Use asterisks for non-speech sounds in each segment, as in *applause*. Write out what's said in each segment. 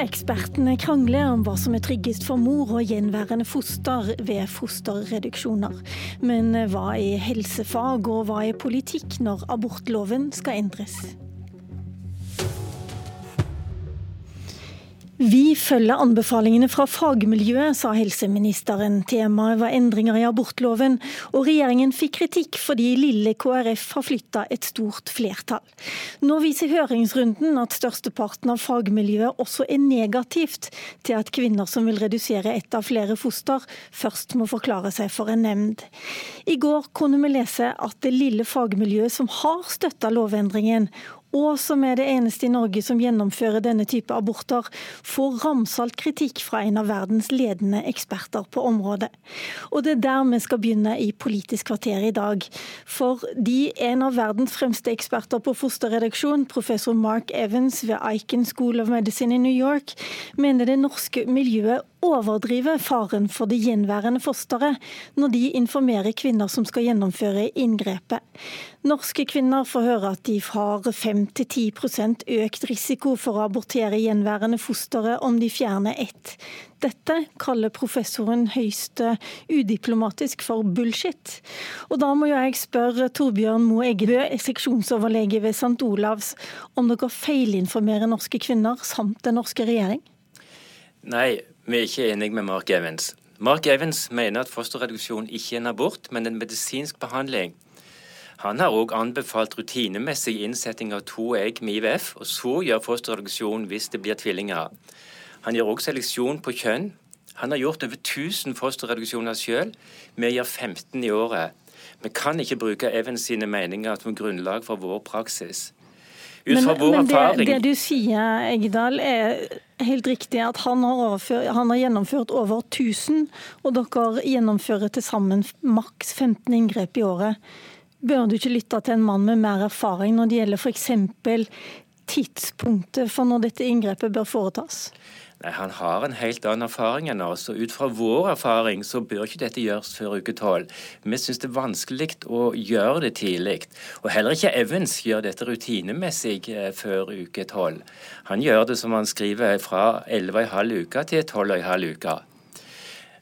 Ekspertene krangler om hva som er tryggest for mor og gjenværende foster ved fosterreduksjoner. Men hva er helsefag og hva er politikk når abortloven skal endres? Vi følger anbefalingene fra fagmiljøet, sa helseministeren. Temaet var endringer i abortloven, og regjeringen fikk kritikk fordi lille KrF har flytta et stort flertall. Nå viser høringsrunden at størsteparten av fagmiljøet også er negativt til at kvinner som vil redusere ett av flere foster, først må forklare seg for en nemnd. I går kunne vi lese at det lille fagmiljøet som har støtta lovendringen, og som er det eneste i Norge som gjennomfører denne type aborter, får ramsalt kritikk fra en av verdens ledende eksperter på området. Og det er der vi skal begynne i Politisk kvarter i dag. For de en av verdens fremste eksperter på fosterreduksjon, professor Mark Evans ved Icon School of Medicine i New York, mener det norske miljøet overdriver faren for det gjenværende fosteret når de informerer kvinner som skal gjennomføre inngrepet. Norske kvinner får høre at de har 5-10% økt risiko for å abortere gjenværende fosteret om de fjerner ett. Dette kaller professoren høyst udiplomatisk for bullshit. Og da må jeg spørre Torbjørn Moe Eggebø, seksjonsoverlege ved St. Olavs, om dere feilinformerer norske kvinner samt den norske regjering? Nei, vi er ikke enige med Mark Evans. Mark Evans mener at fosterreduksjon ikke er en abort, men en medisinsk behandling. Han har òg anbefalt rutinemessig innsetting av to egg med IVF, og så gjør fosterreduksjon hvis det blir tvillinger. Han gjør òg seleksjon på kjønn. Han har gjort over 1000 fosterreduksjoner sjøl. Vi gjør 15 i året. Vi kan ikke bruke Evans sine meninger som grunnlag for vår praksis. Ut fra men, vår men det, erfaring Det du sier, Eggedal, er helt riktig at han har, han har, gjennomført over 1000, og dere gjennomfører til sammen maks 15 inngrep i året. Bør du ikke lytte til en mann med mer erfaring når det gjelder f.eks. tidspunktet for når dette inngrepet bør foretas? Nei, Han har en helt annen erfaring enn oss. og Ut fra vår erfaring så bør ikke dette gjøres før uke tolv. Vi syns det er vanskelig å gjøre det tidlig. Og heller ikke Evans gjør dette rutinemessig eh, før uke tolv. Han gjør det som han skriver fra 11,5 uker til tolv og en halv uke.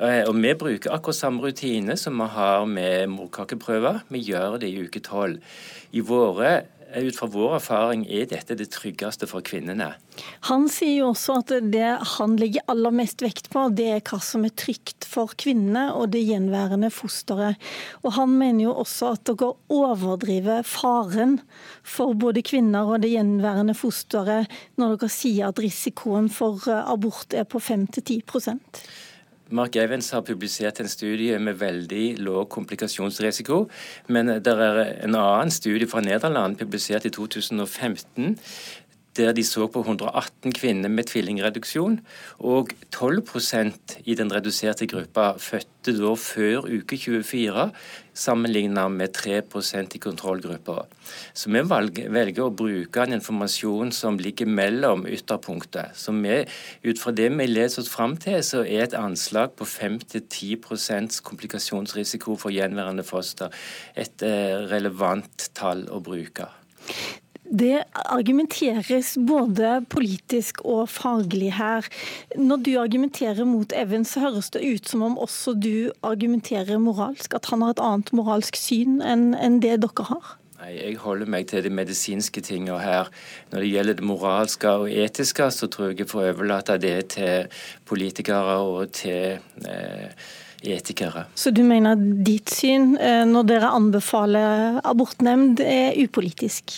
og Vi bruker akkurat samme rutine som vi har med morkakeprøver. Vi gjør det i uke tolv. I våre ut fra vår erfaring er dette det tryggeste for kvinnene. Han sier jo også at det han legger aller mest vekt på, det er hva som er trygt for kvinnene og det gjenværende fosteret. Og Han mener jo også at dere overdriver faren for både kvinner og det gjenværende fosteret når dere sier at risikoen for abort er på 5-10 Mark Evans har publisert en studie med veldig lav komplikasjonsrisiko. Men det er en annen studie fra Nederland publisert i 2015 der de så på 118 kvinner med tvillingreduksjon. Og 12% i den reduserte gruppa fødte da før uke 24, sammenlignet med 3% i kontrollgruppa. Så vi velger å bruke en informasjon som ligger mellom ytterpunktet. Så vi, ut fra det vi leser oss fram til, så er et anslag på 5-10% komplikasjonsrisiko for gjenværende foster et eh, relevant tall å bruke. Det argumenteres både politisk og faglig her. Når du argumenterer mot Evans, så høres det ut som om også du argumenterer moralsk? At han har et annet moralsk syn enn det dere har? Nei, Jeg holder meg til de medisinske tingene her. Når det gjelder det moralske og etiske, så tror jeg jeg får overlate det til politikere og til eh, etikere. Så du mener ditt syn eh, når dere anbefaler abortnemnd er upolitisk?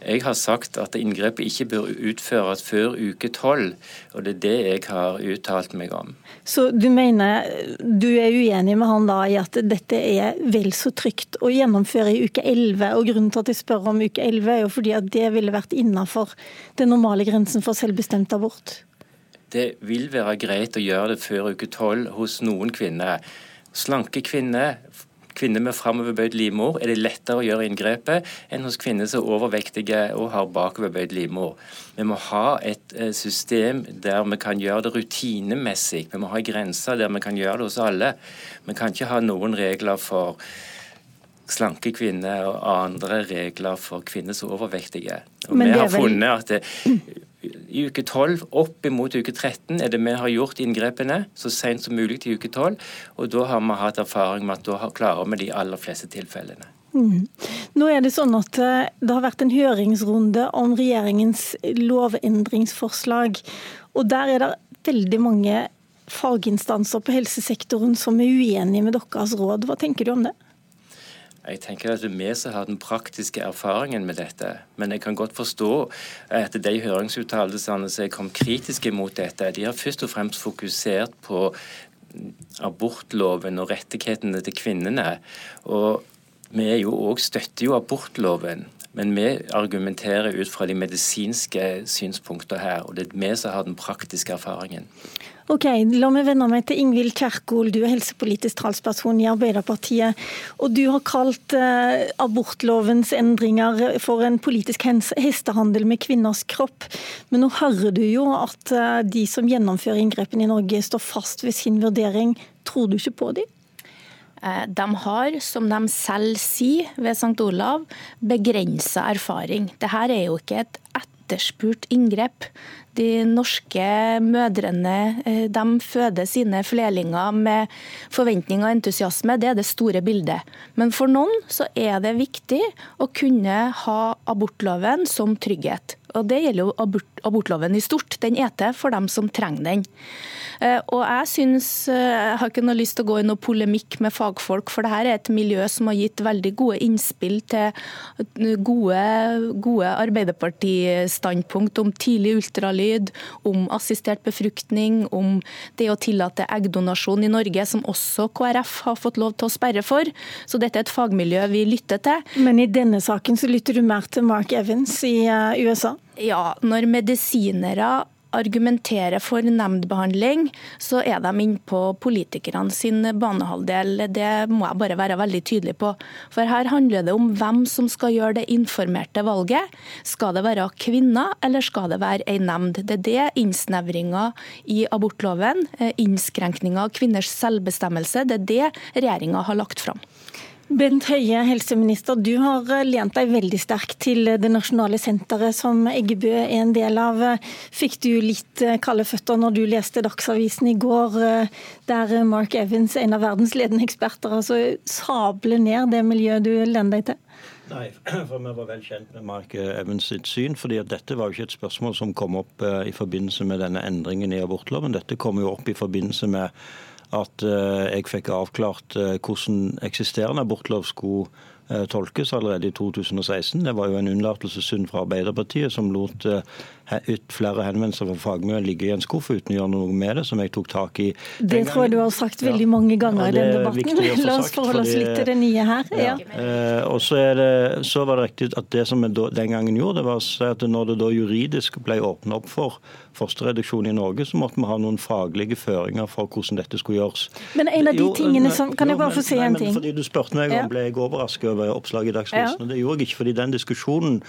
Jeg har sagt at inngrepet ikke bør utføres før uke tolv, og det er det jeg har uttalt meg om. Så du mener du er uenig med han da i at dette er vel så trygt å gjennomføre i uke 11, og grunnen til at jeg spør om uke 11 er jo fordi at det ville vært innafor den normale grensen for selvbestemt abort? Det vil være greit å gjøre det før uke tolv hos noen kvinner. Slanke kvinner kvinner med framoverbøyd livmor er det lettere å gjøre inngrepet enn hos kvinner som er overvektige og har bakoverbøyd livmor. Vi må ha et eh, system der vi kan gjøre det rutinemessig. Vi må ha grenser der vi kan gjøre det hos alle. Vi kan ikke ha noen regler for slanke kvinner og andre regler for kvinner som er overvektige. Og vi har funnet at det, i uke 12 opp imot uke 13 er det vi har gjort inngrepene så sent som mulig til uke 12. Og da har vi hatt erfaring med at da klarer vi de aller fleste tilfellene. Mm. Nå er Det sånn at eh, det har vært en høringsrunde om regjeringens lovendringsforslag. og Der er det veldig mange faginstanser på helsesektoren som er uenige med deres råd. Hva tenker du om det? Jeg tenker at det er vi som har den praktiske erfaringen med dette. Men jeg kan godt forstå at de høringsuttalelsene som kom kritiske mot dette, de har først og fremst fokusert på abortloven og rettighetene til kvinnene. Og vi jo også, støtter jo abortloven. Men vi argumenterer ut fra de medisinske synspunkter her, og det er vi som har den praktiske erfaringen. Ok, La meg vende meg til Ingvild Kjerkol, du er helsepolitisk talsperson i Arbeiderpartiet. og Du har kalt eh, abortlovens endringer for en politisk hestehandel med kvinners kropp. Men nå hører du jo at eh, de som gjennomfører inngrepene i Norge står fast ved sin vurdering. Tror du ikke på dem? Eh, de har, som de selv sier ved St. Olav, begrensa erfaring. Dette er jo ikke et etterspurt inngrep. De norske mødrene eh, de føder sine flerlinger med forventning og entusiasme. Det er det store bildet. Men for noen så er det viktig å kunne ha abortloven som trygghet. Og Det gjelder jo abort, abortloven i stort. Den er til for dem som trenger den. Eh, og Jeg synes, eh, jeg har ikke noe lyst til å gå i noe polemikk med fagfolk, for dette er et miljø som har gitt veldig gode innspill til gode, gode Arbeiderpartistandpunkt om tidlig ultralyd, om assistert befruktning, om det å tillate eggdonasjon i Norge, som også KrF har fått lov til å sperre for. Så dette er et fagmiljø vi lytter til. Men i denne saken så lytter du mer til Mark Evans i eh, USA? Ja, når medisinere argumenterer for nemndbehandling, så er de inne på politikerne sin banehalvdel. Det må jeg bare være veldig tydelig på. For her handler det om hvem som skal gjøre det informerte valget. Skal det være kvinner, eller skal det være ei nemnd? Det er det innsnevringa i abortloven, eh, innskrenkninga av kvinners selvbestemmelse, det er det regjeringa har lagt fram. Bent Høie, helseminister, du har eh, lent deg veldig sterkt til eh, det nasjonale senteret som Eggebø er en del av. Fikk du litt eh, kalde føtter når du leste Dagsavisen i går, der Mark Evans, en av verdens ledende eksperter, altså sabler ned det miljøet du lener deg til? Nei, *clears throat* for vi var vel kjent med Mark Evans sitt syn. fordi at Dette var jo ikke et spørsmål som kom opp i forbindelse med denne endringen i abortloven. Dette kom jo opp i forbindelse med at eh, jeg fikk avklart eh, hvordan eksisterende abortlov skulle tolkes allerede i 2016. Det var jo en unnlatelsessynd fra Arbeiderpartiet som lot ut flere henvendelser fra fagmiljøet ligge i en skuff uten å gjøre noe med det, som jeg tok tak i. Det tror jeg du har sagt veldig ja. mange ganger i den debatten. *laughs* La oss forholde oss litt til det nye her. Ja. Ja. og så, det, så, var det riktig at det som vi den gangen gjorde, det var å si at når det da juridisk ble åpnet opp for fosterreduksjon i Norge, så måtte vi ha noen faglige føringer for hvordan dette skulle gjøres. Men en av de tingene som Kan jo, jeg bare få si en ting? Fordi Du spurte meg om ble jeg overrasket over oppslaget i Dagsavisen. Ja. Det gjorde jeg ikke, fordi den diskusjonen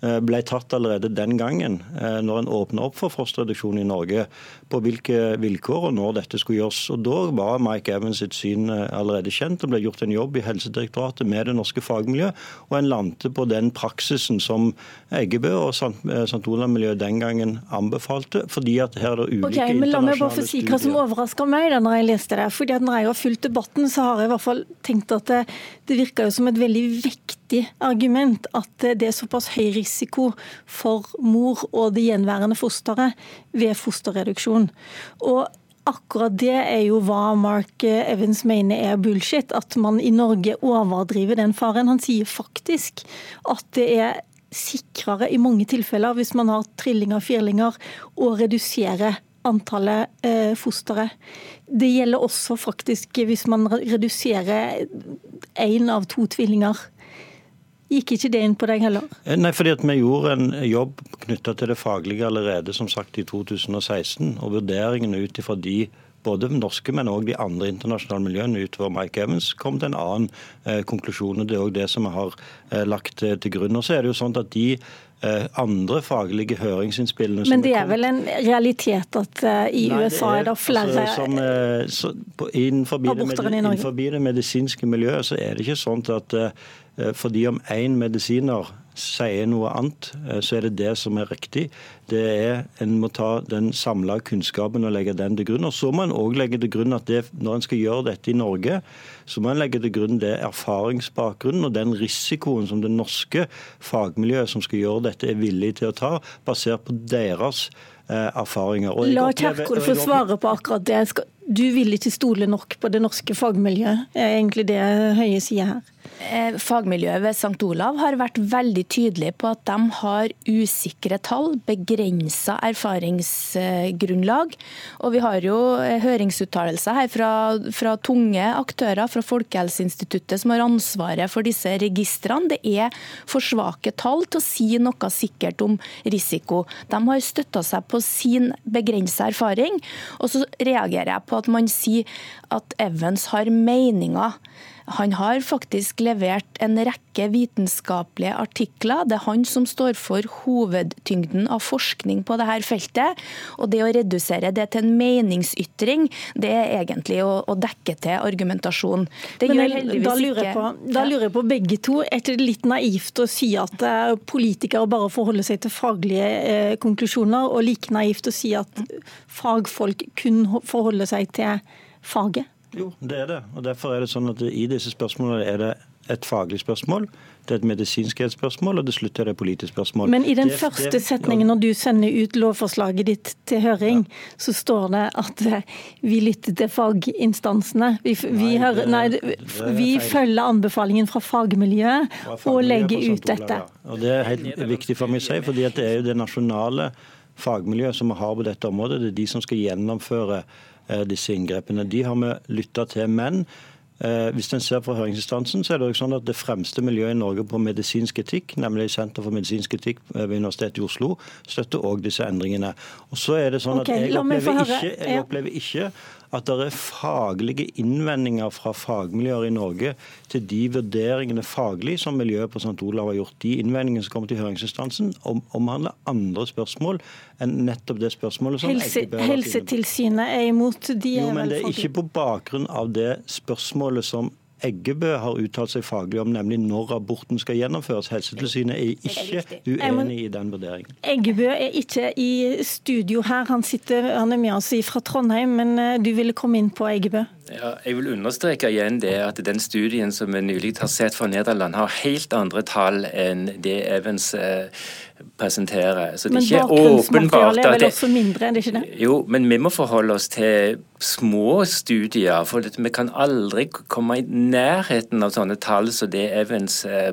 ble tatt allerede den gangen, eh, når en åpna opp for fosterreduksjon i Norge, på hvilke vilkår og når dette skulle gjøres. Og Da var Mike Evans sitt syn eh, allerede kjent. Det ble gjort en jobb i Helsedirektoratet med det norske fagmiljøet, og en landte på den praksisen som Eggebø og St. Olav-miljøet den gangen anbefalte. fordi at her er det ulike okay, men La meg bare få si hva som overraska meg da når jeg leste det. fordi at Når jeg har fulgt debatten, så har jeg i hvert fall tenkt at det, det virker jo som et veldig vektig argument at det er såpass høy risiko for mor og det gjenværende fosteret ved fosterreduksjon. Og Akkurat det er jo hva Mark Evans mener er bullshit, at man i Norge overdriver den faren. Han sier faktisk at det er sikrere i mange tilfeller hvis man har trillinger og firlinger, å redusere antallet eh. Det gjelder også faktisk hvis man reduserer én av to tvillinger. Gikk ikke det inn på deg heller? Eh, nei, fordi vi gjorde en jobb knytta til det faglige allerede som sagt i 2016. Og vurderingene ut ifra de både norske, men òg de andre internasjonale miljøene utover Mike Evans, kom til en annen eh, konklusjon. og Det er òg det som vi har eh, lagt eh, til grunn. Og så er det jo sånn at de andre faglige høringsinnspillene Men det er vel en realitet at uh, i Nei, USA er, er det flere altså, som, uh, så, på, innenfor, det, innenfor det medisinske miljøet så er det ikke sånn at fordi om én medisiner sier noe annet, eh, så er det det som er riktig. Det er En må ta den samla kunnskapen og legge den til grunn. Og så må en òg legge til grunn at det, når en skal gjøre dette i Norge, så må en legge til grunn det erfaringsbakgrunnen og den risikoen som det norske fagmiljøet som skal gjøre dette, er villig til å ta, basert på deres eh, erfaringer. La Kjerkol få svare på akkurat det. Du vil ikke stole nok på det norske fagmiljøet, er egentlig det Høie sier her? Eh, fagmiljøet ved St. Olav har vært veldig tydelig på at de har usikre tall, begrensa erfaringsgrunnlag. Og vi har jo eh, høringsuttalelser her fra, fra, tunge aktører, fra Folkehelseinstituttet, som har ansvaret for disse registrene. Det er for svake tall til å si noe sikkert om risiko. De har støtta seg på sin begrensa erfaring. Og så reagerer jeg på at man sier at Evans har meninger. Han har faktisk levert en rekke vitenskapelige artikler. Det er han som står for hovedtyngden av forskning på dette feltet. Og det å redusere det til en meningsytring, det er egentlig å, å dekke til argumentasjon. Det Men jeg, da, lurer på, da lurer jeg på begge to. Er det litt naivt å si at eh, politikere bare forholder seg til faglige eh, konklusjoner, og like naivt å si at fagfolk kun forholder seg til faget? Jo, det er det. Og Derfor er det sånn at i disse spørsmålene er det et faglig spørsmål, det er et medisinskhetsspørsmål, og til slutt er det et politisk spørsmål. Men i den det, første det, setningen når du sender ut lovforslaget ditt til høring, ja. så står det at eh, vi lytter til faginstansene. Vi, vi, nei, hører, nei, vi følger anbefalingen fra fagmiljøet fra og legger ut dette. Ja. Og Det er helt viktig for meg å si, fordi det er jo det nasjonale fagmiljøet som vi har på dette området. Det er de som skal gjennomføre disse inngrepene. De har vi lytta til. Men eh, hvis en ser fra høringsinstansen, så er det jo sånn at det fremste miljøet i Norge på medisinsk etikk, nemlig Senter for medisinsk etikk ved Universitetet i Oslo, støtter òg disse endringene. Og så er det sånn at jeg, opplever ikke, jeg opplever ikke at det er faglige innvendinger fra fagmiljøer i Norge til de vurderingene faglig som miljøet på St. Olav har gjort. De innvendingene som kommer til høringsinstansen, om, omhandler andre spørsmål enn nettopp det spørsmålet som Helse, Helsetilsynet er imot. De er jo, men det er ikke på bakgrunn av det spørsmålet som Eggebø har uttalt seg faglig om, nemlig når aborten skal gjennomføres. Helsetilsynet er ikke uenig i den vurderingen. Eggebø er ikke i studio her, han, sitter, han er med oss fra Trondheim. Men eh, du ville komme inn på Eggebø? Ja, jeg vil understreke igjen det at den studien som vi nylig har sett fra Nederland, har helt andre tall enn det Evans eh, presentere. Så det men er åpenbart vel også mindre, er det ikke det? Jo, men vi må forholde oss til små studier. For vi kan aldri komme i nærheten av sånne tall som det Evans eh,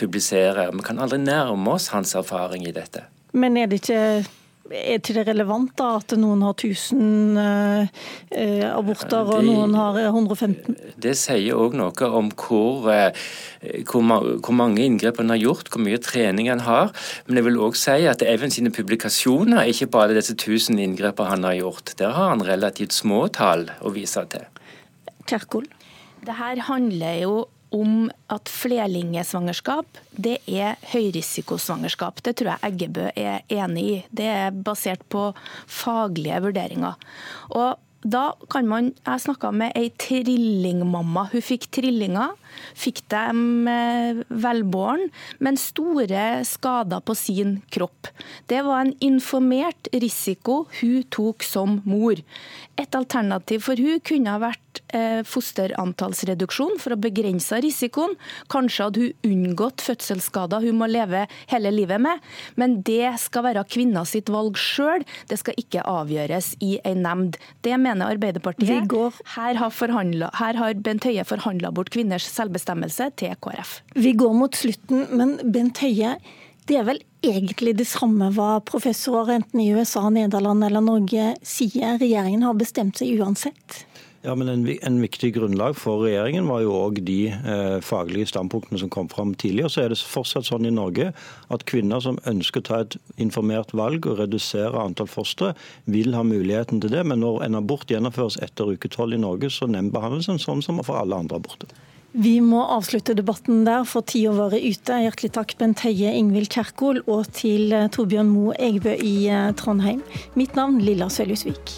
publiserer. Vi kan aldri nærme oss hans erfaring i dette. Men er det ikke er ikke det relevant da, at noen har 1000 eh, aborter og det, noen har 115? Det sier òg noe om hvor, eh, hvor, hvor mange inngrep han har gjort, hvor mye trening han har. Men jeg vil òg si at Even sine publikasjoner er ikke bare disse 1000 inngrepene han har gjort. Der har han relativt små tall å vise til. Kjerkol? Det her handler jo om at flerlingesvangerskap det er høyrisikosvangerskap. Det tror jeg Eggebø er enig i. Det er basert på faglige vurderinger. Og da kan man Jeg snakka med ei trillingmamma. Hun fikk trillinger. Fikk dem eh, velbåren, men store skader på sin kropp. Det var en informert risiko hun tok som mor. Et alternativ for hun kunne ha vært fosterantallsreduksjon for å begrense risikoen. Kanskje hadde hun unngått fødselsskader hun må leve hele livet med. Men det skal være kvinna sitt valg sjøl, det skal ikke avgjøres i en nemnd. Det mener Arbeiderpartiet. Her har, her har Bent Høie forhandla bort kvinners selvbestemmelse til KrF. Vi går mot slutten, men Bent Høie, det er vel egentlig det samme hva professorer enten i USA, Nederland eller Norge sier. Regjeringen har bestemt seg uansett. Ja, men en, en, viktig grunnlag for regjeringen var jo òg de eh, faglige standpunktene som kom fram tidligere. Så er det fortsatt sånn i Norge at kvinner som ønsker å ta et informert valg og redusere antall fostre, vil ha muligheten til det. Men når en abort gjennomføres etter uke tolv i Norge, så nemndbehandles den sånn som for alle andre aborter. Vi må avslutte debatten der, for tida vår er ute. Hjertelig takk Bent Høie, Ingvild Kjerkol og til Torbjørn Moe Egebø i eh, Trondheim. Mitt navn Lilla Sølhusvik.